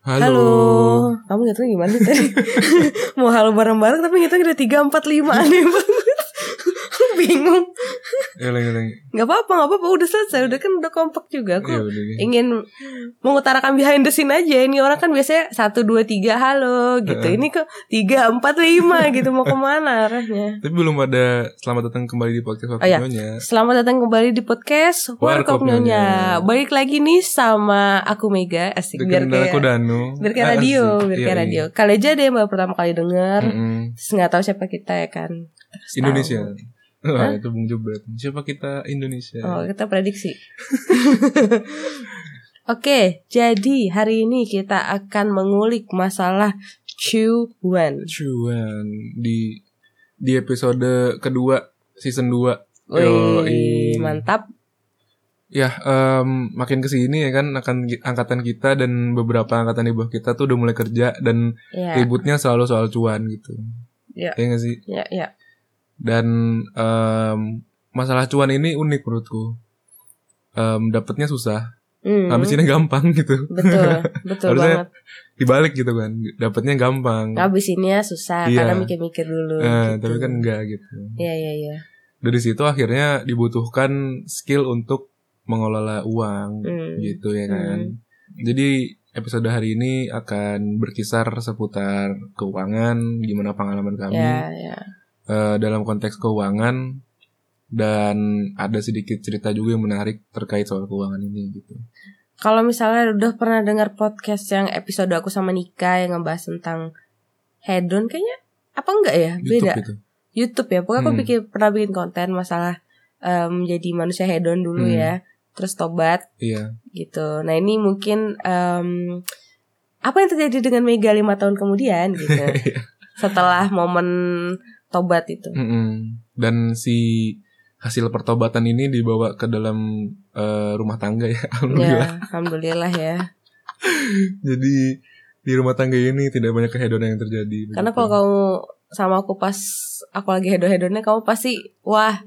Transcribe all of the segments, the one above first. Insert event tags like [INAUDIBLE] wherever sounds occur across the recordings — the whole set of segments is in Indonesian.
Halo. Kamu ngitung gimana sih tadi? [LAUGHS] Mau halo bareng-bareng tapi ngitung udah 3, 4, 5 Aneh banget [LAUGHS] Bingung Ulang, ulang. Gak apa-apa, gak apa-apa Udah selesai, udah kan udah kompak juga Aku Ya gitu. ingin mengutarakan behind the scene aja Ini orang kan biasanya 1, 2, 3 halo gitu. Ini kok 3, 4, 5 gitu Mau ke mana arahnya Tapi belum ada selamat datang kembali di podcast Oh, iya. Waktunya. Selamat datang kembali di podcast Warkop Warkop Nyonya Nyonya. Balik lagi nih sama aku Mega Asik biar kayak aku Danu. Biar kayak Ah, radio. Biar Iya, kayak iya. radio Kali aja deh baru pertama kali denger Mm-mm. Terus gak tahu siapa kita ya kan Terus Indonesia. tahu. Wah, itu Bung Jebret. Siapa kita Indonesia? Oh kita prediksi [LAUGHS] Oke jadi hari ini kita akan mengulik masalah cuan Cuan di di episode kedua season 2. Wih mantap Ya, em, makin ke sini ya kan akan angkatan kita dan beberapa angkatan di bawah kita tuh udah mulai kerja dan Ya ributnya selalu soal cuan gitu. Ya. Iya nggak sih? ya ya Dan em, masalah cuan ini unik menurutku. Em, dapetnya susah, Hmm, habisinnya gampang [LAUGHS] gitu. Betul [LAUGHS] Betul banget Dibalik gitu kan, dapetnya gampang. Ngabisinnya susah Iya. Karena mikir-mikir dulu Eh, gitu. tapi kan enggak gitu. Iya iya iya Dari situ akhirnya dibutuhkan skill untuk mengelola uang Hmm. gitu ya kan. Jadi episode hari ini akan berkisar seputar keuangan, gimana pengalaman kami Ya ya eh, dalam konteks keuangan dan ada sedikit cerita juga yang menarik terkait soal keuangan ini gitu. Kalau misalnya udah pernah dengar podcast yang episode aku sama Nika yang ngebahas tentang hedon kayaknya apa enggak ya? Beda. YouTube itu. YouTube ya. Pokoknya aku Hmm. bikin pernah bikin konten masalah em, jadi manusia hedon dulu Hmm. ya. Terus tobat Iya. gitu. Nah, ini mungkin em, apa yang terjadi dengan Mega lima tahun kemudian gitu. [LAUGHS] Setelah momen tobat itu. Mm-mm. Dan si hasil pertobatan ini dibawa ke dalam eh, rumah tangga ya. [LAUGHS] Alhamdulillah. Ya, alhamdulillah ya. [LAUGHS] Jadi di rumah tangga ini tidak banyak kehedonan yang terjadi. Karena begitu. kalau kamu sama aku pas aku lagi hedon-hedonnya kamu pasti wah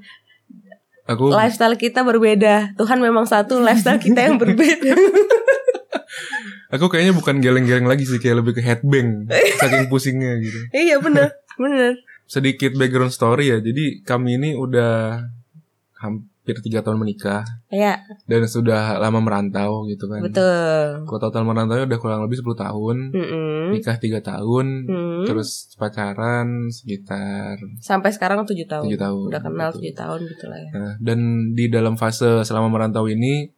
aku lifestyle kita berbeda. Tuhan memang satu, lifestyle kita yang berbeda. [LAUGHS] aku kayaknya bukan geleng-geleng lagi sih kayak lebih ke headbang saking pusingnya gitu. iya bener, bener. Sedikit background story ya. Jadi kami ini udah hampir tiga tahun menikah Ya, dan sudah lama merantau gitu kan. betul. Kalau total merantau udah kurang lebih 10 tahun. Mm-mm. Nikah tiga tahun, Hmm. terus pacaran sekitar Sampai sekarang tujuh tahun. tujuh tahun. Udah kenal Gitu. tujuh tahun gitu lah ya. Nah, dan di dalam fase selama merantau ini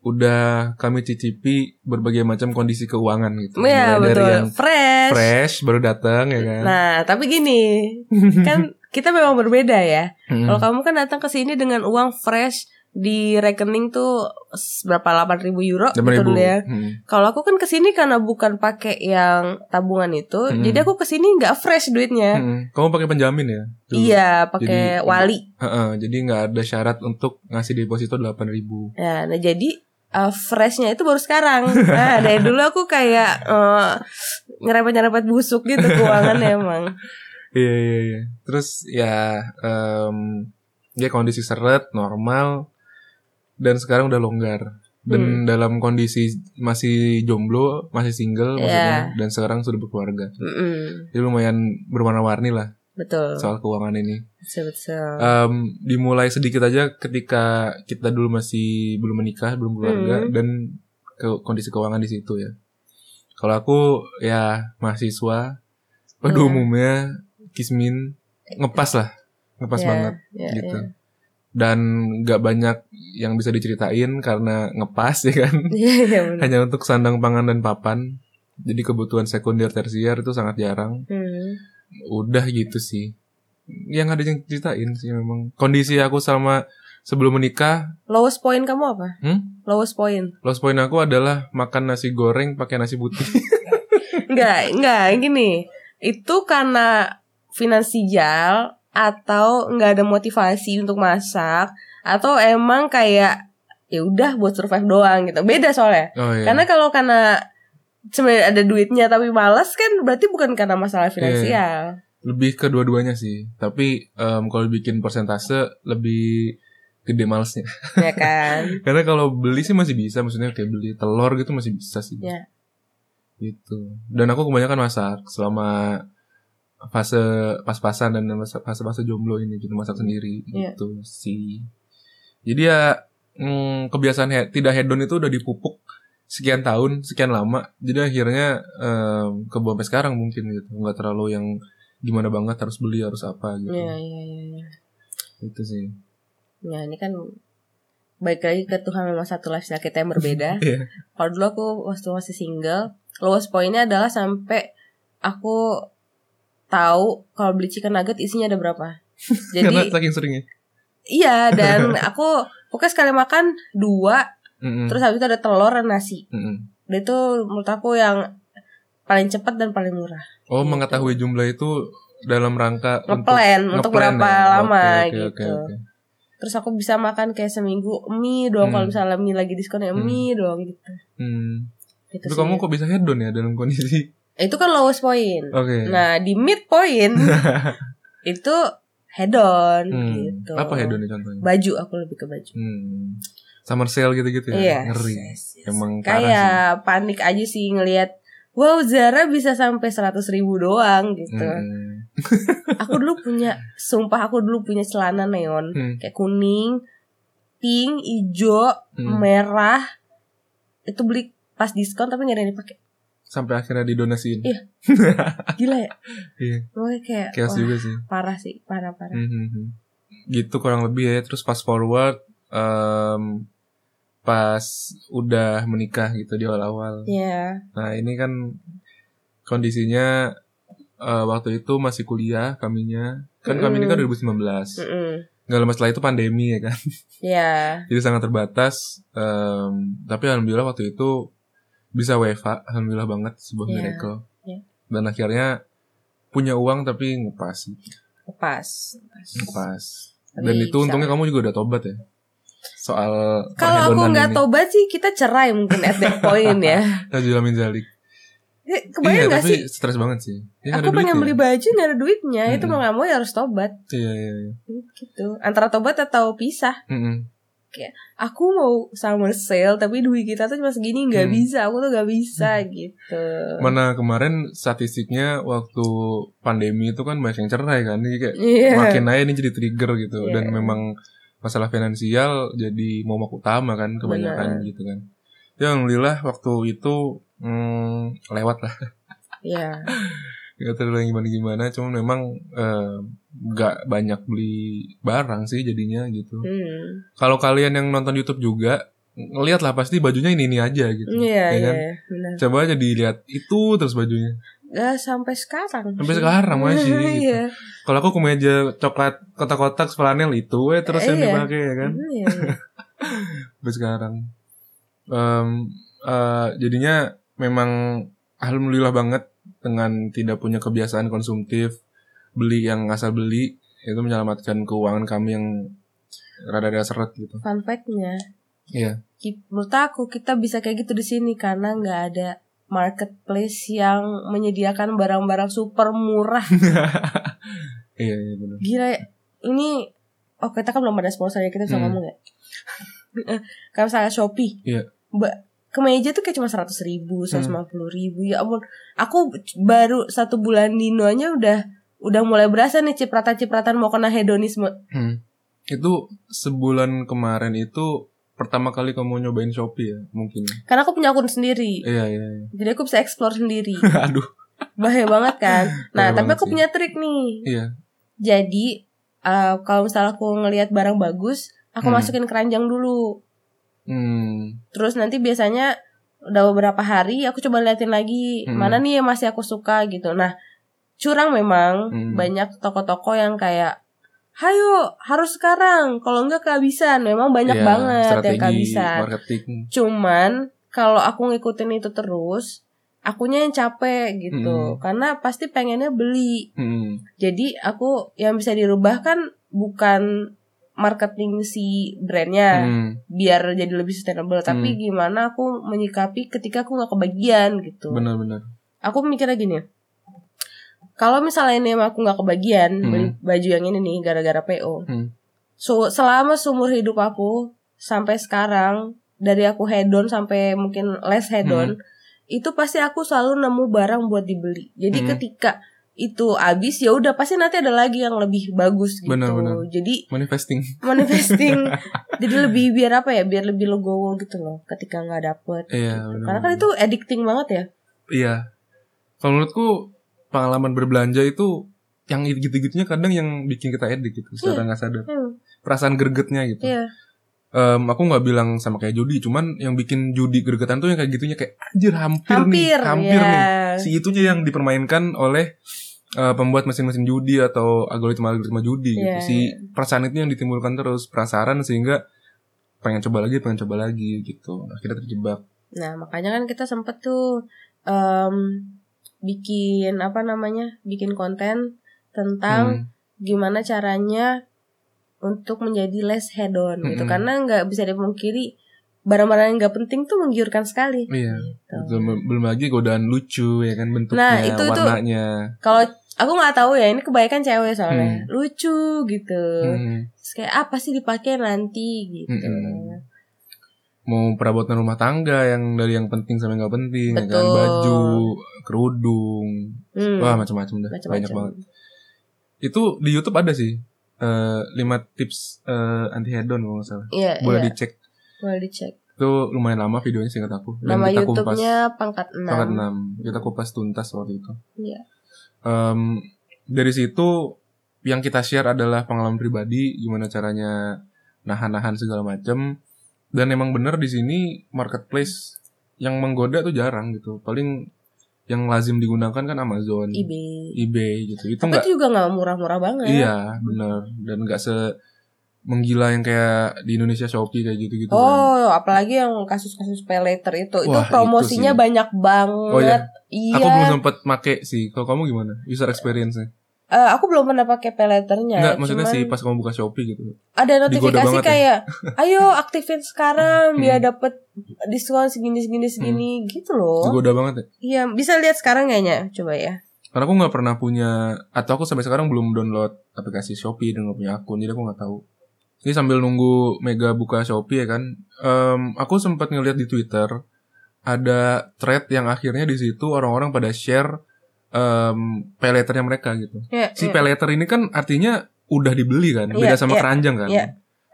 udah kami cicipi berbagai macam kondisi keuangan gitu. Iya betul. dari yang Fresh. Fresh baru datang ya kan. Nah, tapi gini, [LAUGHS] kan kita memang berbeda ya. Mm. Kalau kamu kan datang ke sini dengan uang fresh di rekening tuh berapa 8 ribu euro Delapan gitu dulu ya. Mm. Kalau aku kan ke sini karena bukan pakai yang tabungan itu, Hmm. jadi aku ke sini nggak fresh duitnya. Mm. Kamu pakai penjamin ya? Tuh. Iya, pakai wali. Heeh, jadi nggak ada syarat untuk ngasih deposito delapan ribu. Ya, nah jadi uh, freshnya itu baru sekarang. Nah, dari dulu aku kayak uh, nyerempet-nyerempet busuk gitu keuangannya [LAUGHS] emang. Iya iya iya. Terus ya em, ya kondisi seret normal dan sekarang udah longgar. Dan Hmm. dalam kondisi masih jomblo, masih single Iya. maksudnya dan sekarang sudah berkeluarga. Mm-mm, Jadi lumayan berwarna-warni lah betul. soal keuangan ini. Betul, betul. Em, dimulai sedikit aja ketika kita dulu masih belum menikah, belum keluarga Hmm. dan ke kondisi keuangan di situ ya. Kalau aku ya mahasiswa pada Hmm. umumnya kismin ngepas lah, ngepas Ya, banget ya, gitu. ya. Dan nggak banyak yang bisa diceritain karena ngepas [LAUGHS] ya kan. Iya, iya. Hanya untuk sandang pangan dan papan. Jadi kebutuhan sekunder tersier itu sangat jarang. Hmm. Udah gitu sih. Yang ada yang ceritain sih memang. Kondisi aku sama sebelum menikah, Lowest point kamu apa? Hmm? Lowest point. lost point aku adalah makan nasi goreng pakai nasi putih. [LAUGHS] Enggak, enggak gini. Itu karena finansial atau enggak ada motivasi untuk masak atau emang kayak ya udah buat survive doang gitu. Beda soalnya. Oh iya. Karena kalau karena sebenarnya ada duitnya tapi malas kan berarti bukan karena Iya. masalah finansial. lebih ke dua-duanya sih. Tapi em, kalau bikin persentase lebih gede malesnya. ya kan? [LAUGHS] Karena kalau beli sih masih bisa, maksudnya kayak beli telur gitu masih bisa sih. Ya. gitu dan aku kebanyakan masak selama fase pas-pasan dan fase-fase jomblo ini gitu masak sendiri Iya. gitu sih jadi ya mm, kebiasaan he- tidak hedon itu udah dipupuk sekian tahun sekian lama jadi akhirnya em, kebawa sampai sekarang mungkin gitu nggak terlalu yang gimana banget harus beli harus apa gitu Iya, iya, iya, iya. itu sih Ya, ini kan baik lagi ke Tuhan memang satu lifestyle kita yang berbeda. [LAUGHS] Iya. Kalau dulu aku waktu masih single, lowest pointnya adalah sampai aku tahu kalau beli chicken nugget isinya ada berapa. [LAUGHS] karena Jadi saking seringnya iya dan [LAUGHS] aku pokoknya sekali makan dua, Mm-mm. terus habis itu ada telur dan nasi. Dan itu menurut aku yang paling cepat dan paling murah. oh Gitu. mengetahui jumlah itu dalam rangka Ngeplan untuk ngeplan berapa ya? lama Oke, oke, gitu. oke, oke. Terus aku bisa makan kayak seminggu mie doang Hmm. kalau misalnya mie lagi diskon ya Hmm. mie doang gitu. Hmm. Gitu Tapi sih. kamu kok bisa hedon ya dalam kondisi? itu kan lowest point. Oke. Nah di mid point [LAUGHS] itu head on Hmm. gitu. Apa hedonnya contohnya? Baju aku lebih ke baju. Hmm. Summer sale gitu-gitu ya? Iya. Ngeri. yes, yes. Emang parah Kayak panik aja sih ngelihat. Wow Zara bisa sampai 100 ribu doang gitu. Hmm. Aku dulu punya, sumpah aku dulu punya celana neon Hmm. kayak kuning, pink, hijau, Hmm. merah. Itu beli pas diskon tapi nggak ada yang dipakai. Sampai akhirnya didonasiin. Iya. [LAUGHS] Gila ya? Iya. Makanya kayak Chaos wah, juga sih. parah sih, parah parah. Hmm, hmm. Gitu kurang lebih ya. Terus fast forward em, pas udah menikah gitu di awal-awal. Iya. Nah ini kan kondisinya eh, waktu itu masih kuliah kaminya. Kan kami ini kan 2019. Mm-mm. Nggak lama setelah itu pandemi ya kan. Iya. [LAUGHS] Jadi sangat terbatas. em, tapi alhamdulillah waktu itu bisa WFA. Alhamdulillah banget sebuah Iya, miracle. iya. Dan akhirnya punya uang tapi ngepas. Ngepas. Tapi Dan itu bisa. untungnya kamu juga udah tobat ya. Soal Kalau aku nggak tobat sih kita cerai mungkin at that point ya. [LAUGHS] Najwa min zalik. Eh, Kebayang Iya gak sih? stres banget sih. Ya, Aku pengen beli baju nggak ada duitnya, itu Mm-mm. mau nggak mau ya harus tobat Iya iya iya. gitu. Antara tobat atau pisah. Mm-mm. Aku mau summer sale tapi duit kita tuh cuma segini nggak Hmm. bisa. Aku tuh nggak bisa gitu. Mana kemarin statistiknya waktu pandemi itu kan banyak yang cerai kan. Jadi kayak Iya. makin aja ini jadi trigger gitu. Iya. Dan memang masalah finansial jadi momok utama kan kebanyakan Benar. gitu kan. Ya alhamdulillah waktu itu hmm, lewat lah. [LAUGHS] Iya. Gak terlalu gimana-gimana. Cuman memang eh, nggak banyak beli barang sih jadinya gitu. Hmm. Kalau kalian yang nonton YouTube juga ngeliat lah pasti bajunya ini ini aja gitu. Iya Ya iya kan? benar. Coba aja dilihat itu terus bajunya. Gak sampai sekarang. Sampai sekarang masih, [LAUGHS] gitu. Iya. Kalau aku kemeja coklat kotak-kotak flanel itu eh terus yang Iya. dipakai ya kan. Iya. [LAUGHS] Sampai sekarang. Em, eh, jadinya memang alhamdulillah banget dengan tidak punya kebiasaan konsumtif beli yang asal beli itu menyelamatkan keuangan kami yang rada-rada seret gitu. Fun fact-nya, Iya. menurut aku kita bisa kayak gitu di sini karena nggak ada marketplace yang menyediakan barang-barang super murah. [LAUGHS] Iya, iya benar. Gila, ini oh kita kan belum ada sponsor ya kita bisa Hmm. ngomong ya. Kalau misalnya Shopee, Iya. Mbak kemeja tuh kayak cuma seratus ribu, seratus lima puluh ribu. Ya ampun, aku baru satu bulan di Indonya udah udah mulai berasa nih cipratan-cipratan mau kena hedonisme. Hmm. Itu sebulan kemarin itu pertama kali kamu nyobain Shopee ya mungkin. Karena aku punya akun sendiri, Iya iya. iya. jadi aku bisa explore sendiri. [LAUGHS] Aduh. Bahaya banget kan. [LAUGHS] Nah, Bahaya tapi aku sih. punya trik nih. Iya. Jadi eh, kalau misalnya aku ngelihat barang bagus, aku Hmm. masukin keranjang dulu. Hmm. Terus nanti biasanya udah beberapa hari aku coba liatin lagi Hmm. mana nih yang masih aku suka gitu. Nah, curang memang Hmm. banyak toko-toko yang kayak Hayo, harus sekarang. Kalau enggak kehabisan. Memang banyak Iya, banget yang kehabisan. marketing. Cuman kalau aku ngikutin itu terus, akunya yang capek Hmm. gitu. Karena pasti pengennya beli. Hmm. Jadi aku yang bisa dirubah kan bukan marketing si brandnya Hmm. biar jadi lebih sustainable, tapi Hmm. gimana aku menyikapi ketika aku nggak kebagian gitu. Benar-benar. Aku mikirnya gini. Kalau misalnya ini emang aku nggak kebagian Hmm. beli baju yang ini nih gara-gara PO. Hmm. So selama seumur hidup aku sampai sekarang dari aku hedon sampai mungkin less hedon Hmm. itu pasti aku selalu nemu barang buat dibeli. Jadi Hmm. ketika itu habis ya udah pasti nanti ada lagi yang lebih bagus gitu. Benar, benar. Jadi Manifesting. [LAUGHS] manifesting [LAUGHS] jadi lebih biar apa ya biar lebih legowo gitu loh ketika nggak dapet Iya, gitu. benar. karena kan itu addicting banget ya Iya. Kalau menurutku pengalaman berbelanja itu yang gitu-gitunya kadang yang bikin kita edik gitu secara nggak sadar. Hmm, Perasaan gregetnya gitu. iya Em, aku nggak bilang sama kayak judi, cuman yang bikin judi gregetan tuh yang kayak gitunya kayak anjir hampir, hampir nih, hampir ya. nih. Si itunya yang dipermainkan oleh eh, pembuat mesin-mesin judi atau algoritma-algoritma judi gitu. Iya, Si perasaan itu yang ditimbulkan terus penasaran sehingga pengen coba lagi, pengen coba lagi gitu. Akhirnya terjebak. nah makanya kan kita sempet tuh em, bikin apa namanya bikin konten tentang Hmm. gimana caranya untuk menjadi less hedon gitu Mm-mm. karena nggak bisa dipungkiri barang-barang yang nggak penting tuh menggiurkan sekali Iya. gitu. Belum, belum lagi godaan lucu ya kan bentuknya, Nah, itu- itu- warnanya. kalau aku nggak tahu ya ini kebaikan cewek soalnya Hmm. lucu gitu Hmm. Terus kayak apa sih dipakai nanti gitu Mm-mm. Mau perabotan rumah tangga yang dari yang penting sampai nggak penting, ya kan baju, kerudung, Hmm, wah macam-macam dah, macam-macam. banyak banget. Itu di YouTube ada sih eh, lima tips eh, anti hedon kalau nggak salah. Iya, Boleh iya. dicek. Boleh dicek. Itu lumayan lama videonya singkat aku. Nama kita kupas YouTube-nya Pangkat 6. pangkat 6. Kita kupas tuntas waktu itu. Iya. Em, dari situ yang kita share adalah pengalaman pribadi gimana caranya nahan-nahan segala macam dan emang bener di sini marketplace yang menggoda tuh jarang gitu paling yang lazim digunakan kan Amazon, eBay. eBay gitu itu Tapi enggak itu juga nggak murah-murah banget. iya bener dan enggak se menggila yang kayak di Indonesia Shopee kayak gitu gitu kan. Oh, apalagi yang kasus-kasus pay later itu, itu Wah, promosinya itu sih. banyak banget. Oh, iya. Iya. Aku belum sempet make sih. Kalau kamu gimana? User experience-nya? Eh, aku belum pernah pakai pay letternya. Enggak, maksudnya cuman sih pas kamu buka Shopee gitu. ada notifikasi ya? kayak, [LAUGHS] ayo aktifin sekarang Hmm. biar dapet diskon segini segini segini gitu loh. Digoda banget ya. Iya, bisa lihat sekarang kayaknya. Coba ya. Karena aku nggak pernah punya atau aku sampai sekarang belum download aplikasi Shopee dan nggak punya akun, jadi aku nggak tahu. Ini sambil nunggu Mega buka Shopee ya kan, em, aku sempat ngeliat di Twitter ada thread yang akhirnya di situ orang-orang pada share em pay letternya mereka gitu. Ya, Si pay letter ini kan artinya udah dibeli kan, beda Iya, sama iya, keranjang kan. iya.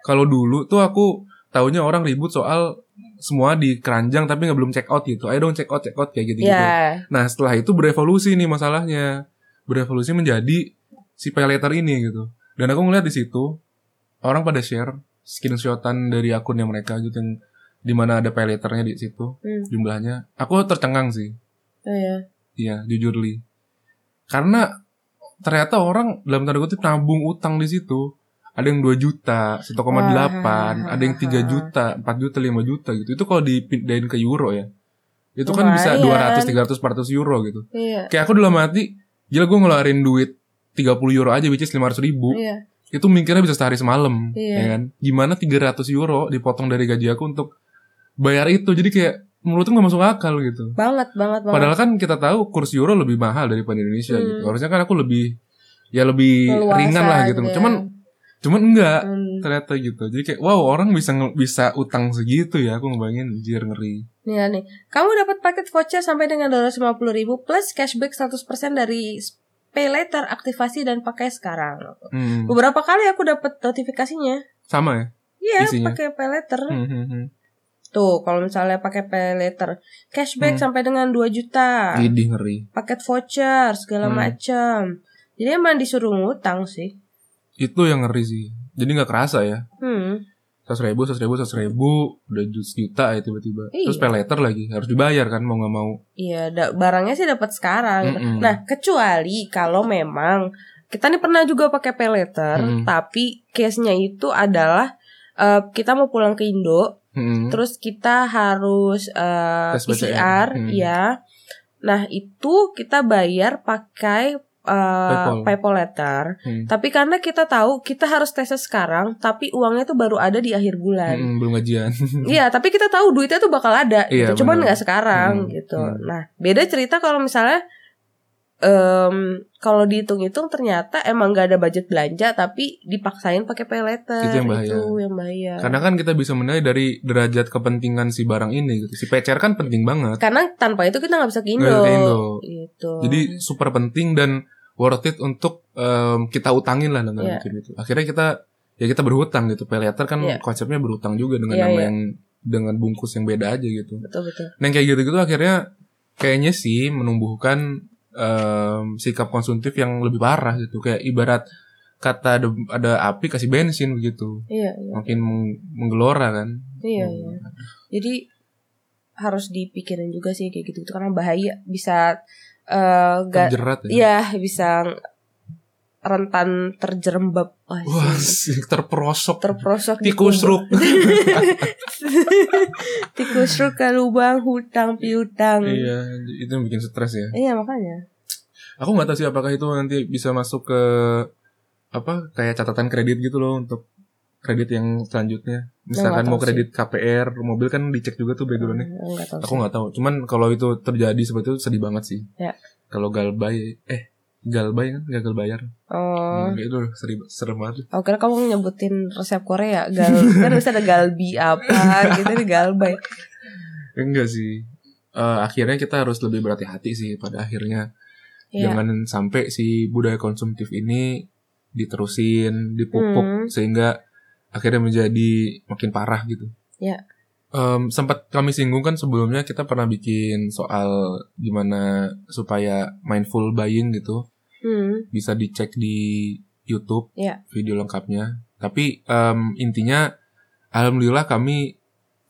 Kalau dulu tuh aku taunya orang ribut soal semua di keranjang tapi nggak belum check out gitu. Ayo dong check out check out kayak gitu gitu. Nah setelah itu berevolusi nih masalahnya Berevolusi menjadi si pay letter ini gitu Dan aku ngeliat di situ Orang pada share screenshotan dari akunnya mereka gitu Yang di mana ada pay letternya di situ Hmm. Jumlahnya Aku tercengang sih oh ya. Iya jujur li Karena ternyata orang dalam tanda kutip nabung utang di situ ada yang 2 juta, 1,8, ada yang 3 juta, 4 juta, 5 juta gitu. Itu kalau dipindahin ke euro ya. Itu kan bisa Lumayan. 200, 300, 400 euro gitu Iya. kayak aku dalam hati gila gue ngeluarin duit 30 euro aja which is 500 ribu Iya. itu mikirnya bisa sehari semalam Iya. ya kan gimana 300 euro dipotong dari gaji aku untuk bayar itu jadi kayak menurutku nggak masuk akal gitu Banget, banget, banget. padahal kan kita tahu kurs euro lebih mahal daripada Indonesia Hmm. gitu harusnya kan aku lebih ya lebih Leluasa ringan lah gitu ya. cuman cuman enggak Hmm. ternyata gitu jadi kayak wow orang bisa bisa utang segitu ya aku ngebayangin anjir ngeri Nih, nih. Kamu dapat paket voucher sampai dengan 250 ribu plus cashback 100% dari pay later aktivasi dan pakai sekarang. Hmm. Beberapa kali aku dapat notifikasinya. sama ya Iya, pakai pay later. Hmm, hmm, hmm. Tuh, kalau misalnya pakai pay later, cashback Hmm. sampai dengan 2 juta. Idih ngeri Paket voucher segala Hmm. macam. Jadi emang disuruh ngutang sih. itu yang ngeri sih jadi nggak kerasa ya Hmm. seratus ribu seratus ribu seratus ribu udah juta ya tiba-tiba Iya. terus pay letter lagi harus dibayar kan mau nggak mau Iya, da- barangnya sih dapat sekarang. gitu. Mm-mm. Nah, kecuali kalau memang kita nih pernah juga pakai pay later, Mm. tapi case-nya itu adalah eh, kita mau pulang ke Indo, Mm-mm. terus kita harus eh, Tes. PCR, Hmm. ya. Nah, itu kita bayar pakai eh, PayPal. PayPal letter. Hmm. Tapi karena kita tahu kita harus tesnya sekarang, tapi uangnya tuh baru ada di akhir bulan. Mm-mm, belum gajian [LAUGHS] Iya, tapi kita tahu duitnya tuh bakal ada Iya, gitu. Cuman nggak sekarang Hmm, gitu. hmm. Nah, beda cerita kalau misalnya em, kalau dihitung-hitung ternyata emang gak ada budget belanja tapi dipaksain pakai pay letter Itu yang bahaya. Itu yang bahaya. Karena kan kita bisa menilai dari derajat kepentingan si barang ini gitu. Si PCR kan penting banget. Karena tanpa itu kita nggak bisa ke Indo. Bisa ke Indo. Gitu. Jadi super penting dan worth it untuk em, kita utangin lah dengan bikin itu. Akhirnya kita ya kita berhutang gitu. Pay letter kan Iya. konsepnya berhutang juga dengan Iya, nama iya. yang dengan bungkus yang beda aja gitu. betul betul. Nah kayak gitu-gitu akhirnya kayaknya sih menumbuhkan em, sikap konsumtif yang lebih parah gitu. Kayak ibarat kata ada, ada api kasih bensin begitu. Iya iya Makin meng- menggelora kan. iya iya. Jadi harus dipikirin juga sih kayak gitu karena bahaya bisa eh ga- Terjerat ya. Iya bisa rentan terjerembab Wah, Wah, sih. sih, terperosok. terprosok di Tikus ruk. [LAUGHS] tikus ruk ke lubang hutang piutang iya, itu yang bikin stres ya. Iya, makanya Aku nggak tahu sih apakah itu nanti bisa masuk ke apa kayak catatan kredit gitu loh untuk kredit yang selanjutnya. Misalkan mau kredit KPR, mobil kan dicek juga tuh backgroundnya. tahu Aku sih. nggak tahu. Cuman kalau itu terjadi seperti itu sedih banget sih. Ya. Kalau galbay, eh galbay kan gagal bayar. oh Hmm, itu serem, serem banget. Aku kira kamu nyebutin resep Korea Gal Kan bisa ada galbi apa gitu nih galbay Enggak sih. Eh, akhirnya kita harus lebih berhati-hati sih pada akhirnya. Iya. Jangan sampai si budaya konsumtif ini diterusin, dipupuk Hmm. sehingga akhirnya menjadi makin parah gitu. Ya. Em, sempat kami singgung kan sebelumnya kita pernah bikin soal gimana supaya mindful buying gitu hmm. bisa dicek di YouTube Ya. video lengkapnya. Tapi em, intinya alhamdulillah kami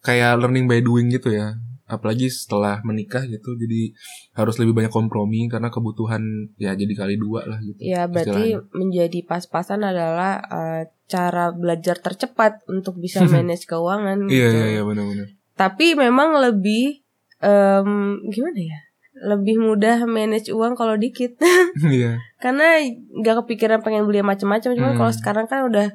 kayak learning by doing gitu ya. Apalagi setelah menikah gitu, jadi harus lebih banyak kompromi karena kebutuhan ya jadi kali dua lah gitu. Ya berarti istilahnya. menjadi pas-pasan adalah eh, cara belajar tercepat untuk bisa [LAUGHS] manage keuangan Iya gitu. iya iya benar-benar. Tapi memang lebih em, gimana ya? Lebih mudah manage uang kalau dikit. [LAUGHS] Iya. Karena nggak kepikiran pengen beli yang macam-macam. Cuman Hmm. kalau sekarang kan udah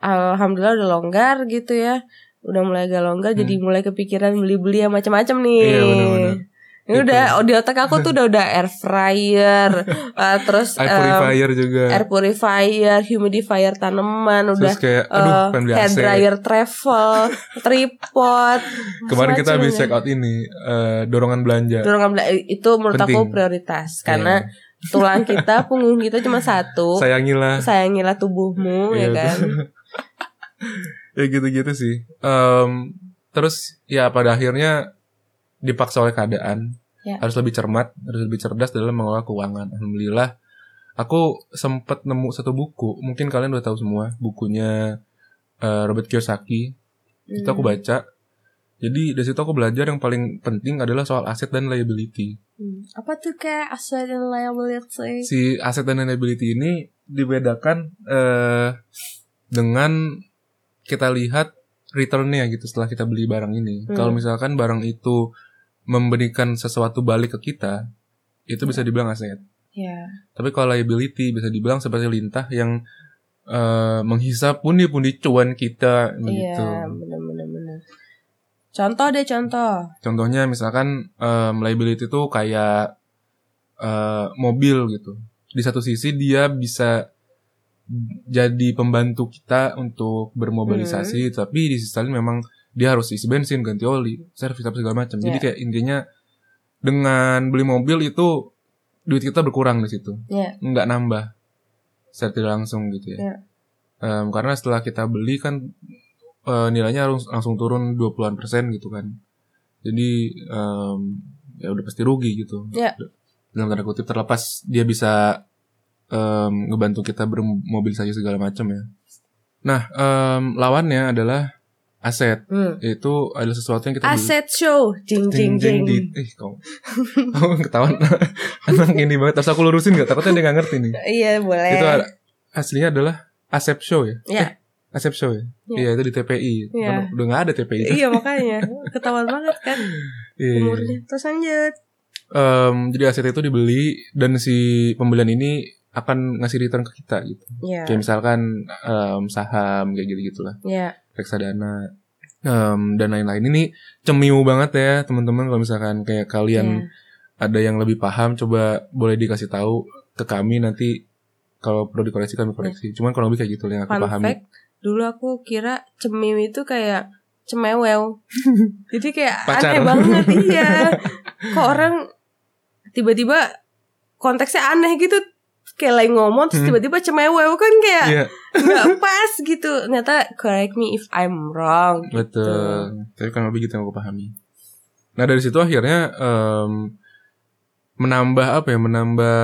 alhamdulillah udah longgar gitu ya. Udah mulai agak longgar Hmm. jadi mulai kepikiran beli-beli yang macam-macam nih. Iya, benar-benar. Ini udah oh, di otak aku tuh udah udah air fryer, [LAUGHS] eh, terus Air purifier juga. air purifier, humidifier tanaman, udah Terus kayak aduh eh, pengen beli hair dryer travel, [LAUGHS] tripod. Kemarin kita habis ya. check out ini eh, dorongan belanja. Dorongan bela- itu menurut aku Penting. prioritas Iya. karena tulang kita, [LAUGHS] punggung kita cuma satu. Sayangilah. Sayangilah tubuhmu Iya, ya kan. ya gitu-gitu sih. Em, terus ya pada akhirnya dipaksa oleh keadaan Ya. harus lebih cermat, harus lebih cerdas dalam mengelola keuangan. Alhamdulillah, aku sempat nemu satu buku, mungkin kalian udah tahu semua, bukunya eh, Robert Kiyosaki. Itu aku Hmm. baca. Jadi dari situ aku belajar yang paling penting adalah soal aset dan liability. Hmm. Apa tuh kayak asset and liability? Si aset dan liability ini dibedakan eh, dengan kita lihat returnnya gitu setelah kita beli barang ini. Hmm. Kalau misalkan barang itu memberikan sesuatu balik ke kita, itu bisa dibilang aset. Ya. Tapi kalau liability bisa dibilang seperti lintah yang eh, menghisap pundi-pundi cuan kita gitu. Iya, benar-benar benar. Contoh deh contoh. Contohnya misalkan em, liability itu kayak eh, mobil gitu. Di satu sisi dia bisa jadi pembantu kita untuk bermobilisasi, Hmm. tapi di sisi lain memang dia harus isi bensin, ganti oli, servis apa segala macam. Jadi Ya. kayak intinya dengan beli mobil itu duit kita berkurang di situ, Ya. nggak nambah secara tidak langsung gitu ya. Ya. Em, karena setelah kita beli kan eh, nilainya harus langsung turun 20-an persen gitu kan. Jadi em, ya udah pasti rugi gitu. Ya. Dalam tanda kutip terlepas dia bisa em, ngebantu kita bermobilisasi segala macam ya. Nah, em, lawannya adalah aset. Hmm. Itu adalah sesuatu yang kita beli. Aset show, jing jing jing. di, eh kamu, kamu ketahuan [LAUGHS] anak ini banget. Terus aku lurusin gak? Takutnya dia gak ngerti nih. Iya boleh. Itu ada- aslinya adalah Asep Show ya? Iya. Eh, Asep Show ya? Iya. Iya itu di TPI. Iya. Kan udah gak ada TPI itu. Iya [LAUGHS] makanya ketahuan banget kan Iya. umurnya. Terus lanjut. Em, jadi aset itu dibeli dan si pembelian ini akan ngasih return ke kita gitu. Iya. Kayak misalkan em, saham kayak gitu gitulah, Iya. Reksadana em, dan lain-lain. Ini cemiu banget ya teman-teman kalau misalkan kayak kalian ada yang lebih paham coba boleh dikasih tahu ke kami nanti kalau perlu dikoreksi kami koreksi. Cuman kalau lebih kayak gitu yang aku Fun pahami. fact, dulu aku kira cemim itu kayak cemewew. [LAUGHS] Jadi kayak Pacar. aneh banget [LAUGHS] iya. Kok orang tiba-tiba konteksnya aneh gitu kayak lagi ngomong terus Hmm. tiba-tiba cemewew kan kayak Iya, nggak pas gitu. Ternyata correct me if I'm wrong. betul. Tapi kan lebih gitu yang aku pahami. Nah dari situ akhirnya em, menambah apa ya? Menambah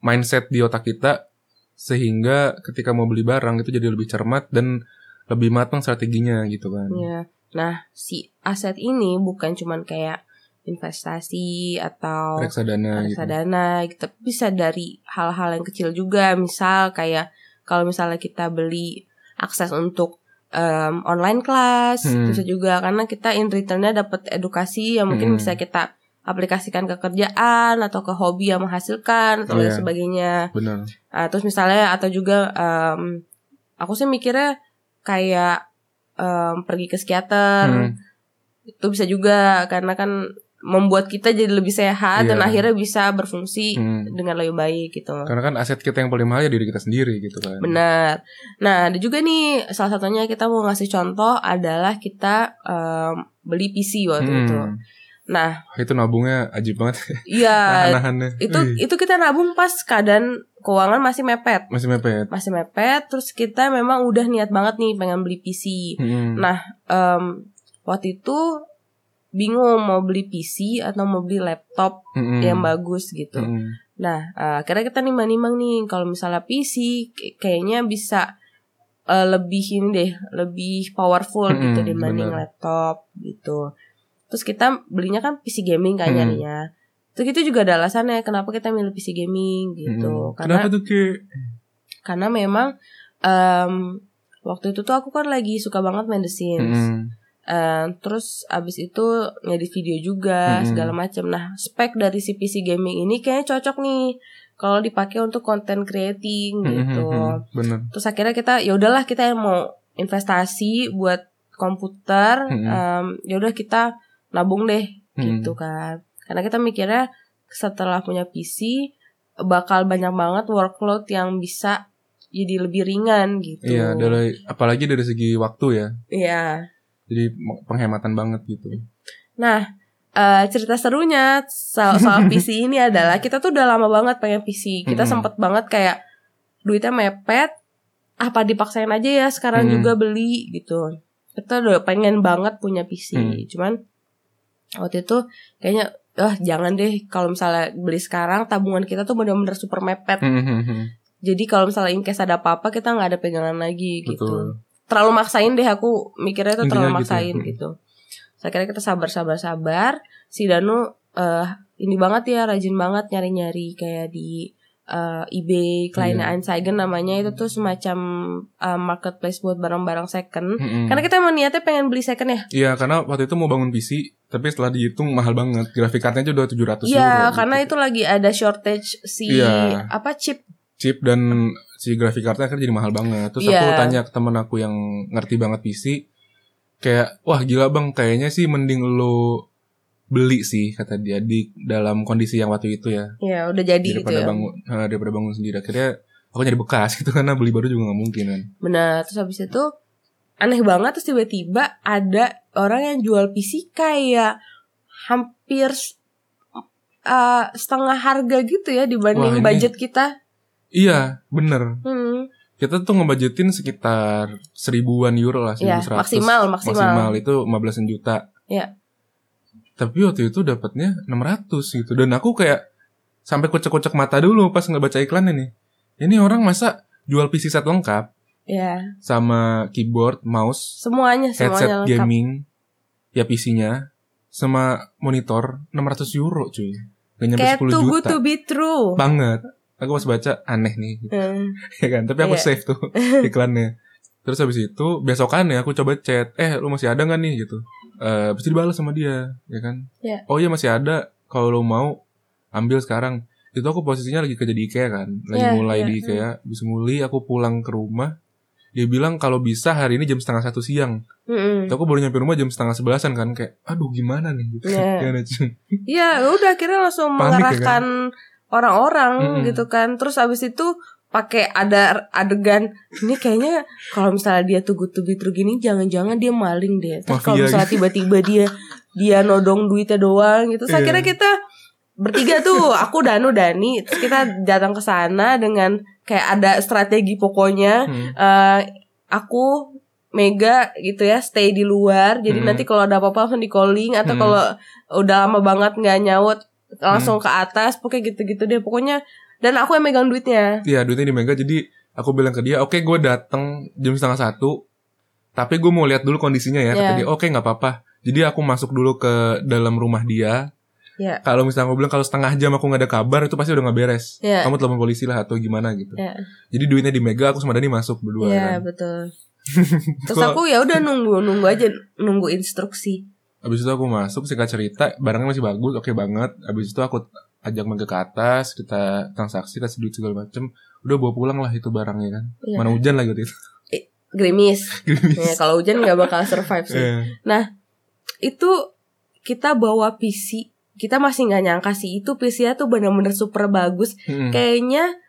mindset di otak kita sehingga ketika mau beli barang itu jadi lebih cermat dan lebih matang strateginya gitu kan. Iya. Nah, si aset ini bukan cuman kayak investasi atau Reksadana gitu. reksadana gitu. Tapi bisa dari hal-hal yang kecil juga. Misal kayak kalau misalnya kita beli akses untuk em, online class, Hmm. bisa juga karena kita in returnnya dapat edukasi yang mungkin Hmm. bisa kita aplikasikan ke kerjaan atau ke hobi yang menghasilkan atau Oh, iya. sebagainya. Benar. Ah, terus misalnya atau juga em, aku sih mikirnya kayak em, pergi ke psikiater Hmm. itu bisa juga karena kan membuat kita jadi lebih sehat dan Iya. akhirnya bisa berfungsi Hmm. dengan lebih baik gitu. Karena kan aset kita yang paling mahal ya diri kita sendiri gitu kan. Benar. Nah, ada juga nih salah satunya kita mau ngasih contoh adalah kita em, beli PC waktu Hmm. itu. Nah, Itu nabungnya ajib banget. iya [LAUGHS] itu Wih, itu kita nabung pas keadaan keuangan masih mepet. masih mepet. Masih mepet terus kita memang udah niat banget nih pengen beli PC. Hmm. Nah, em, waktu itu bingung mau beli PC atau mau beli laptop Hmm. yang bagus gitu. Hmm. Nah, eh, akhirnya kita nimbang-nimbang nih kalau misalnya PC kayaknya bisa eh, lebih ini deh, lebih powerful Mm-mm, gitu dibanding bener. laptop gitu. Terus kita belinya kan PC gaming kan Mm. nyarinya. Terus itu juga ada alasannya kenapa kita milih PC gaming gitu. Hmm. Karena Kenapa tuh Ki? karena memang em, waktu itu tuh aku kan lagi suka banget main The Sims. Hmm. Eh, terus abis itu ngedit video juga Mm-mm. segala macam. Nah spek dari si PC gaming ini kayaknya cocok nih kalau dipakai untuk content creating gitu. Hmm. Bener. Terus akhirnya kita ya udahlah kita yang mau investasi buat komputer, Mm-mm. em, ya udah kita nabung deh Hmm. gitu kan. Karena kita mikirnya setelah punya PC bakal banyak banget workload yang bisa jadi lebih ringan gitu. Iya, dari apalagi dari segi waktu ya. Iya. Jadi penghematan banget gitu. Nah, eh, cerita serunya soal, soal [LAUGHS] PC ini adalah kita tuh udah lama banget pengen PC. Kita Mm-mm. sempet banget kayak duitnya mepet, apa dipaksain aja ya sekarang Mm. juga beli gitu. Kita udah pengen banget punya PC. Mm. Cuman waktu itu kayaknya ah jangan deh kalau misalnya beli sekarang tabungan kita tuh benar-benar super mepet. Hmm, hmm, hmm. Jadi kalau misalnya in case ada apa-apa kita nggak ada pegangan lagi gitu Betul. Terlalu maksain deh aku mikirnya itu terlalu Intinya gitu. maksain Hmm. gitu. Saya kira kita sabar sabar sabar. Si Danu eh ini banget ya rajin banget nyari nyari kayak di eh, eBay, Kleine Iya. Anzeigen namanya itu tuh semacam eh, marketplace buat barang-barang second. Hmm. Karena kita emang niatnya pengen beli second ya. Iya, karena waktu itu mau bangun PC, tapi setelah dihitung mahal banget. Grafik kartunya aja udah 700 euro. Iya, gitu. karena itu lagi ada shortage si Iya. apa chip. chip dan si grafik kartunya kan jadi mahal banget. Terus aku Iya. tanya ke temen aku yang ngerti banget PC, kayak wah gila bang, kayaknya sih mending lo beli sih kata dia di dalam kondisi yang waktu itu ya Ya udah jadi gitu daripada ya. bangun eh, daripada bangun sendiri akhirnya aku nyari bekas gitu karena beli baru juga nggak mungkin kan Benar, terus habis itu aneh banget terus tiba-tiba ada orang yang jual PC kayak hampir uh, setengah harga gitu ya dibanding Wah, budget kita. Iya bener Hmm. kita tuh ngebudgetin sekitar seribuan euro lah Iya, 1100 maksimal, maksimal. itu 15 juta Iya. tapi waktu itu dapatnya 600 gitu dan aku kayak sampai kocek-kocek mata dulu pas ngebaca iklannya nih ini orang masa jual PC set lengkap Ya, sama keyboard mouse semuanya semuanya headset lengkap. gaming ya PC-nya sama monitor 600 euro cuy gak nyampe Kayak 10 too juta good to be true. banget aku pas baca aneh nih Hmm. [LAUGHS] ya kan tapi aku Iya. save tuh [LAUGHS] iklannya terus habis itu besokannya aku coba chat eh lu masih ada nggak nih gitu eh pasti dibalas sama dia ya kan Iya. oh iya masih ada kalau lu mau ambil sekarang itu aku posisinya lagi kerja di IKEA kan lagi Iya, mulai iya. di IKEA habis muli aku pulang ke rumah dia bilang kalau bisa hari ini jam setengah satu siang Mm-mm. Terus aku baru nyampe rumah jam setengah sebelasan kan kayak aduh gimana nih gitu Iya. [LAUGHS] Cun? Iya, udah akhirnya langsung Panik ya, mengerahkan orang-orang Mm-mm. gitu kan. Terus abis itu pakai ada adegan ini kayaknya kalau misalnya dia tuh good to be true gini jangan-jangan dia maling deh. Terus kalau misalnya tiba-tiba dia dia nodong duitnya doang gitu. Saya Iya. kira kita bertiga tuh aku Danu Dani terus kita datang ke sana dengan kayak ada strategi pokoknya Hmm. eh aku Mega gitu ya stay di luar jadi Hmm. nanti kalau ada apa-apa langsung di calling atau Hmm. kalau udah lama banget nggak nyaut langsung ke atas pokoknya gitu-gitu deh pokoknya. Dan aku yang megang duitnya. Iya duitnya di Mega jadi aku bilang ke dia oke gue datang jam setengah satu tapi gue mau lihat dulu kondisinya ya kata Iya. dia. Oke nggak apa-apa. Jadi aku masuk dulu ke dalam rumah dia. Ya kalau misalnya aku bilang kalau setengah jam aku nggak ada kabar itu pasti udah nggak beres. Ya kamu telepon polisi lah atau gimana gitu. Ya jadi duitnya di Mega aku sama Dani masuk berdua ya kan. betul. [LAUGHS] Terus aku ya udah nunggu nunggu aja nunggu instruksi Abis itu aku masuk singkat cerita barangnya masih bagus oke banget. Abis itu aku ajak Mega ke atas kita transaksi kasih duit segala macem. Udah bawa pulang lah itu barangnya kan. Iya. mana hujan lagi waktu itu [LAUGHS] gerimis. Gerimis. ya, kalau hujan nggak bakal survive sih. Iya. itu kita bawa PC kita masih nggak nyangka sih itu PC-nya tuh bener-bener super bagus. Mm-mm. kayaknya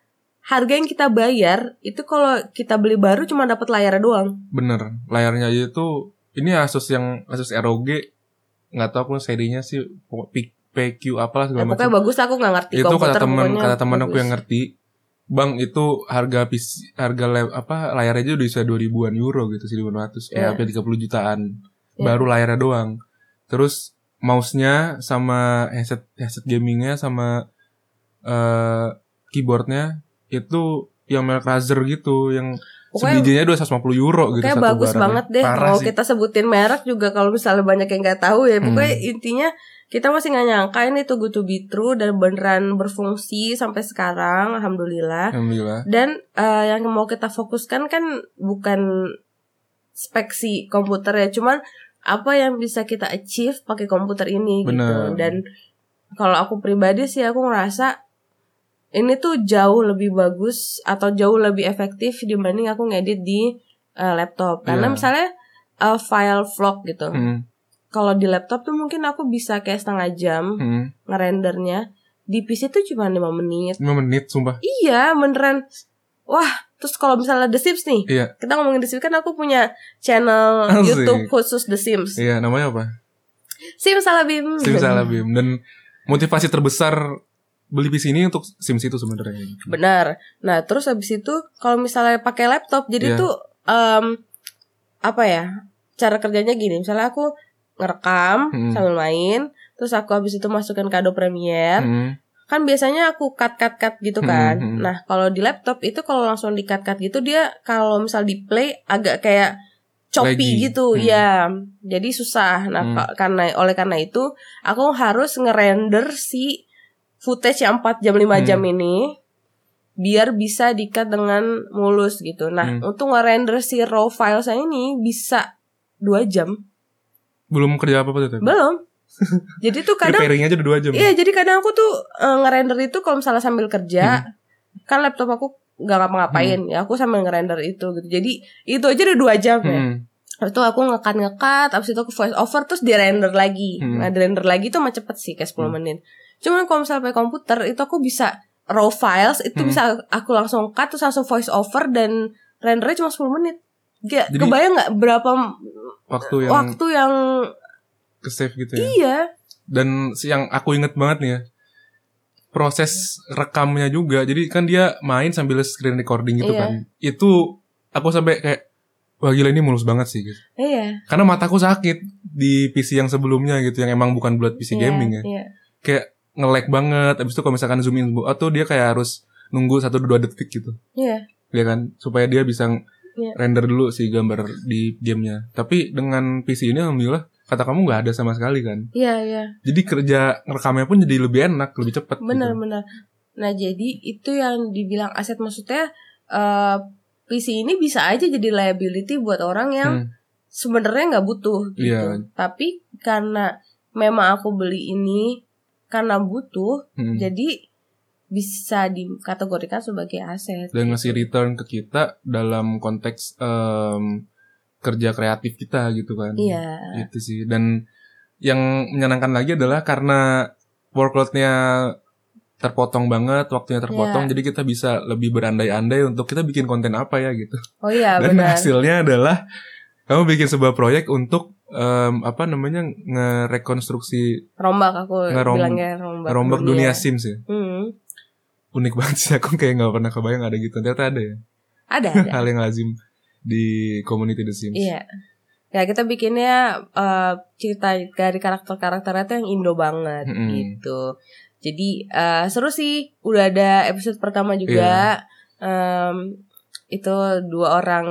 harga yang kita bayar itu kalau kita beli baru cuma dapat layarnya doang. Bener, layarnya aja tuh ini Asus yang Asus ROG nggak tahu aku serinya sih PQ apalah segala pokoknya macam. bagus aku nggak ngerti Itu kata teman pokoknya kata teman aku yang ngerti. Bang itu harga PC harga le- apa layarnya aja udah bisa 2000-an euro gitu sih 500 eh Iya. hampir 30 jutaan. Iya. Baru layarnya doang. Terus mouse-nya sama headset headset gamingnya sama eh keyboardnya itu yang merek Razer gitu yang Pokoknya- sebijinya 250 euro gitu Kayak satu bagus barangnya. banget deh Parah sih. kita sebutin merek juga Kalau misalnya banyak yang nggak tahu ya Pokoknya Hmm. intinya Kita masih nggak nyangka ini tuh good to be true Dan beneran berfungsi sampai sekarang Alhamdulillah Alhamdulillah. Dan eh, yang mau kita fokuskan kan Bukan spek si komputer ya Cuman apa yang bisa kita achieve pakai komputer ini gitu Bener. Dan kalau aku pribadi sih aku ngerasa ini tuh jauh lebih bagus atau jauh lebih efektif dibanding aku ngedit di eh, laptop. Karena Iya. misalnya eh, file vlog gitu. Hmm, Kalau di laptop tuh mungkin aku bisa kayak setengah jam hmm. ngerendernya. Di PC tuh cuma 5 menit. 5 menit sumpah. Iya, beneran. Wah, terus kalau misalnya The Sims nih. Iya. Kita ngomongin The Sims kan aku punya channel Asik. YouTube khusus The Sims. Iya, namanya apa? Sims Alabim. Simsalabim dan motivasi terbesar beli PC ini untuk Sims itu sebenarnya. Benar. Nah, terus habis itu kalau misalnya pakai laptop, jadi Iya. tuh em, apa ya? Cara kerjanya gini, misalnya aku ngerekam Hmm. sambil main, terus aku habis itu masukin kado Premiere. Hmm, Kan biasanya aku cut cut cut gitu Hmm, kan. hmm. Nah, kalau di laptop itu kalau langsung di cut cut gitu dia kalau misal di play agak kayak choppy Laggy. gitu, Hmm. ya. Jadi susah. Nah, Hmm. ka- karena oleh karena itu aku harus ngerender si footage yang 4 jam 5 Hmm. jam ini biar bisa dikat dengan mulus gitu. Nah, Hmm. untuk ngerender si raw file saya ini bisa 2 jam. belum kerja apa-apa tuh. Belum. Jadi tuh kadang Preparing aja udah 2 jam. Iya, jadi kadang aku tuh eh, ngerender itu kalau misalnya sambil kerja, kan laptop aku nggak ngapa-ngapain ya, aku sambil ngerender itu gitu. Jadi itu aja udah dua jam ya. Hmm, Habis itu aku ngekat ngekat, habis itu aku voice over terus di render lagi. Hmm. Nah, di render lagi tuh mah cepet sih kayak 10 Hmm. menit. Cuman kalau misalnya pakai komputer itu aku bisa raw files itu Hmm. bisa aku langsung cut terus langsung voice over dan rendernya cuma 10 menit. Gak, Jadi- kebayang nggak berapa waktu yang waktu yang ke save gitu ya. iya Dan si- yang aku inget banget nih ya. Proses rekamnya juga. Jadi kan dia main sambil screen recording gitu Iya. kan. Itu aku sampai kayak wah gila ini mulus banget sih gitu. iya Karena mataku sakit di PC yang sebelumnya gitu yang emang bukan buat PC iya, gaming ya. iya. Kayak nge-lag banget. Abis itu kalau misalkan zoom in atau dia kayak harus nunggu satu dua detik gitu. Iya. Ya kan supaya dia bisa Iya. render dulu si gambar di gamenya. Tapi dengan PC ini alhamdulillah kata kamu nggak ada sama sekali kan. Iya, iya. Jadi kerja rekamnya pun jadi lebih enak, lebih cepat. Benar, gitu. benar. Nah, jadi itu yang dibilang aset maksudnya eh PC ini bisa aja jadi liability buat orang yang Hmm, sebenarnya nggak butuh gitu. Iya. Tapi karena memang aku beli ini karena butuh, hmm. jadi bisa dikategorikan sebagai aset. dan ngasih return ke kita dalam konteks em, kerja kreatif kita gitu kan Iya. Gitu sih. Dan yang menyenangkan lagi adalah karena workload-nya terpotong banget, waktunya terpotong, Iya. jadi kita bisa lebih berandai-andai untuk kita bikin konten apa ya gitu. Oh iya Dan benar. hasilnya adalah kamu bikin sebuah proyek untuk em, apa namanya ngerekonstruksi Rombak aku Ngerom- bilangnya rombak. rombak dunia Sims ya. Hmm. Unik banget sih aku kayak nggak pernah kebayang ada gitu. Ternyata ada ya. Ada [LAUGHS] ada. Hal yang lazim di community The Sims. Iya. Ya kita bikinnya eh, cerita dari karakter-karakternya tuh yang Indo banget Mm-mm. gitu. Jadi eh, seru sih. Udah ada episode pertama juga. Iya. Em, itu dua orang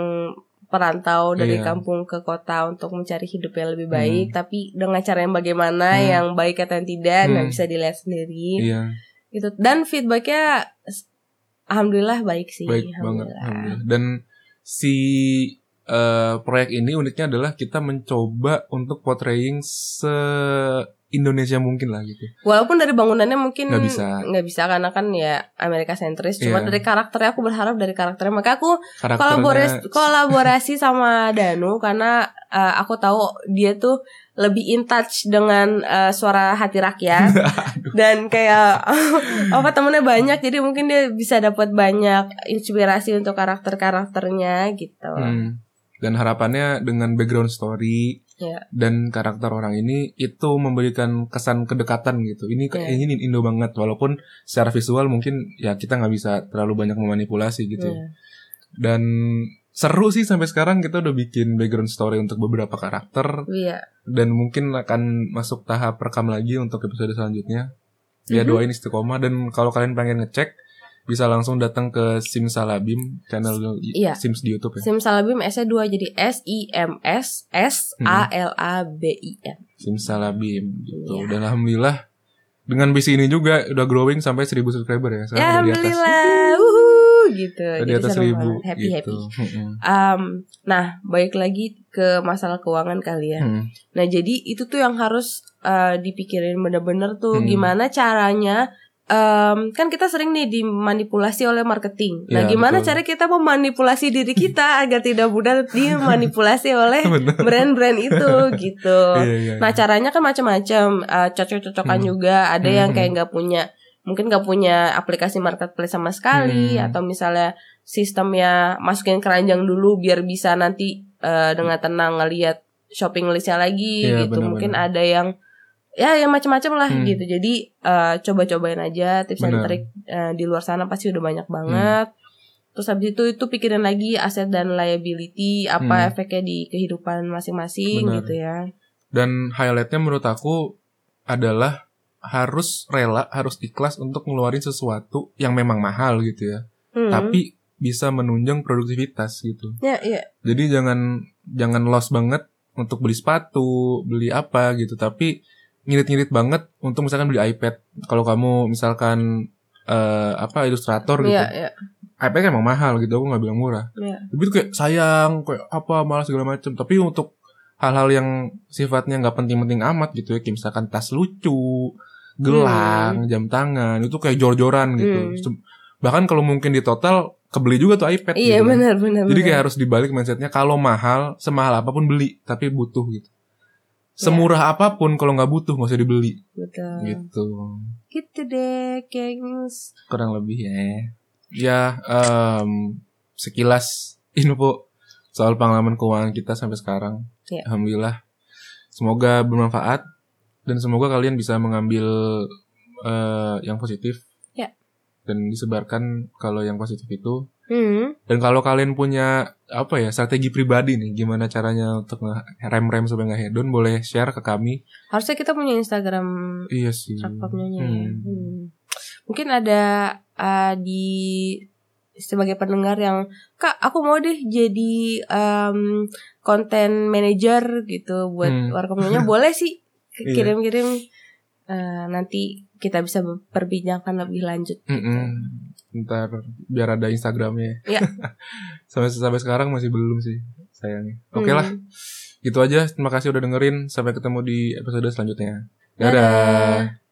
perantau dari Iya. kampung ke kota untuk mencari hidup yang lebih baik, tapi dengan cara yang bagaimana, Hmm. yang baik atau yang tidak, nggak Hmm. bisa dilihat sendiri. Iya, Gitu. Dan feedbacknya, alhamdulillah baik sih. baik banget. alhamdulillah. Dan si eh, proyek ini uniknya adalah kita mencoba untuk portraying se Indonesia mungkin lah gitu. Walaupun dari bangunannya mungkin Nggak bisa. nggak bisa karena kan ya Amerika sentris. Cuma Iya. dari karakternya aku berharap dari karakternya. Maka aku Karakternya kolaborasi kolaborasi [LAUGHS] sama Danu karena uh, aku tahu dia tuh lebih in touch dengan uh, suara hati rakyat [LAUGHS] dan kayak [LAUGHS] apa temennya banyak jadi mungkin dia bisa dapat banyak inspirasi untuk karakter karakternya gitu. Hmm. Dan harapannya dengan background story Iya. dan karakter orang ini itu memberikan kesan kedekatan gitu. Ini Iya. ini Indo banget walaupun secara visual mungkin ya kita nggak bisa terlalu banyak memanipulasi gitu. Iya. Dan seru sih sampai sekarang kita udah bikin background story untuk beberapa karakter Iya. dan mungkin akan masuk tahap rekam lagi untuk episode selanjutnya. Ya Mhm. doain istiqomah dan kalau kalian pengen ngecek bisa langsung datang ke Simsalabim channel Iya. Sims di YouTube ya. Simsalabim S-nya dua jadi S I M S S A L A B I M. Simsalabim gitu. Iya. Dan alhamdulillah dengan bisi ini juga udah growing sampai 1000 subscriber ya. Sekarang Ya, udah di atas. alhamdulillah. Wuhu, gitu. Di atas seru 1000 banget. Happy gitu. happy. Um, nah, balik lagi ke masalah keuangan kali ya. Hmm. Nah, jadi itu tuh yang harus uh, dipikirin bener-bener tuh Hmm. gimana caranya. Um, kan kita sering nih dimanipulasi oleh marketing. Nah, Iya, gimana betul. cara kita memanipulasi diri kita [LAUGHS] agar tidak mudah dimanipulasi oleh [LAUGHS] Bener. brand-brand itu [LAUGHS] gitu. Iya, iya. Nah caranya kan macam-macam, uh, cocok-cocokan Hmm. juga. Ada yang Hmm. kayak nggak punya, mungkin nggak punya aplikasi marketplace sama sekali, Hmm. atau misalnya sistemnya masukin keranjang dulu biar bisa nanti uh, dengan tenang ngelihat shopping listnya lagi Iya, gitu. benar-benar. Mungkin ada yang ya yang macam-macam lah Hmm. gitu. Jadi uh, coba-cobain aja tips and Benar. trik uh, di luar sana pasti udah banyak Hmm. banget. Terus habis itu itu pikirin lagi aset dan liability apa Hmm. efeknya di kehidupan masing-masing gitu ya. Dan highlightnya menurut aku adalah harus rela, harus ikhlas untuk ngeluarin sesuatu yang memang mahal gitu ya. Hmm. Tapi bisa menunjang produktivitas gitu. Ya, iya. Jadi jangan jangan loss banget untuk beli sepatu, beli apa gitu. Tapi ngirit-ngirit banget untuk misalkan beli iPad. Kalau kamu misalkan eh, apa ilustrator gitu, Iya, iya. iPad kan emang mahal gitu. Aku nggak bilang murah. Iya. Tapi itu kayak sayang, kayak apa malah segala macam. Tapi untuk hal-hal yang sifatnya nggak penting-penting amat gitu ya, kayak misalkan tas lucu, gelang, jam tangan, itu kayak jor-joran gitu. Hmm. Bahkan kalau mungkin di total kebeli juga tuh iPad. Iya, gitu. benar benar. Jadi kayak harus dibalik mindsetnya kalau mahal, semahal apa pun beli, tapi butuh gitu. Semurah apa pun kalau nggak butuh nggak usah dibeli betul. gitu. Gitu deh, gengs. Kurang lebih ya. Ya, em, sekilas info soal pengalaman keuangan kita sampai sekarang. Iya. Alhamdulillah. Semoga bermanfaat dan semoga kalian bisa mengambil eh, yang positif. Iya. Dan disebarkan kalau yang positif itu Hmm. Dan kalau kalian punya apa ya strategi pribadi nih, gimana caranya untuk rem-rem supaya nggak hedon, boleh share ke kami. Harusnya kita punya Instagram Iya sih. platformnya ya. Hmm. Hmm. Mungkin ada uh, di sebagai pendengar yang kak aku mau deh jadi um, konten manager gitu buat Hmm. warkomnya [LAUGHS] boleh sih Iya. kirim-kirim Uh, nanti kita bisa perbincangkan lebih lanjut. Mm-mm. Ntar biar ada Instagramnya. Iya. [LAUGHS] sampai sampai sekarang masih belum sih sayangnya. Oke lah, Hmm. gitu aja. Terima kasih udah dengerin. Sampai ketemu di episode selanjutnya. Dadah. Dadah.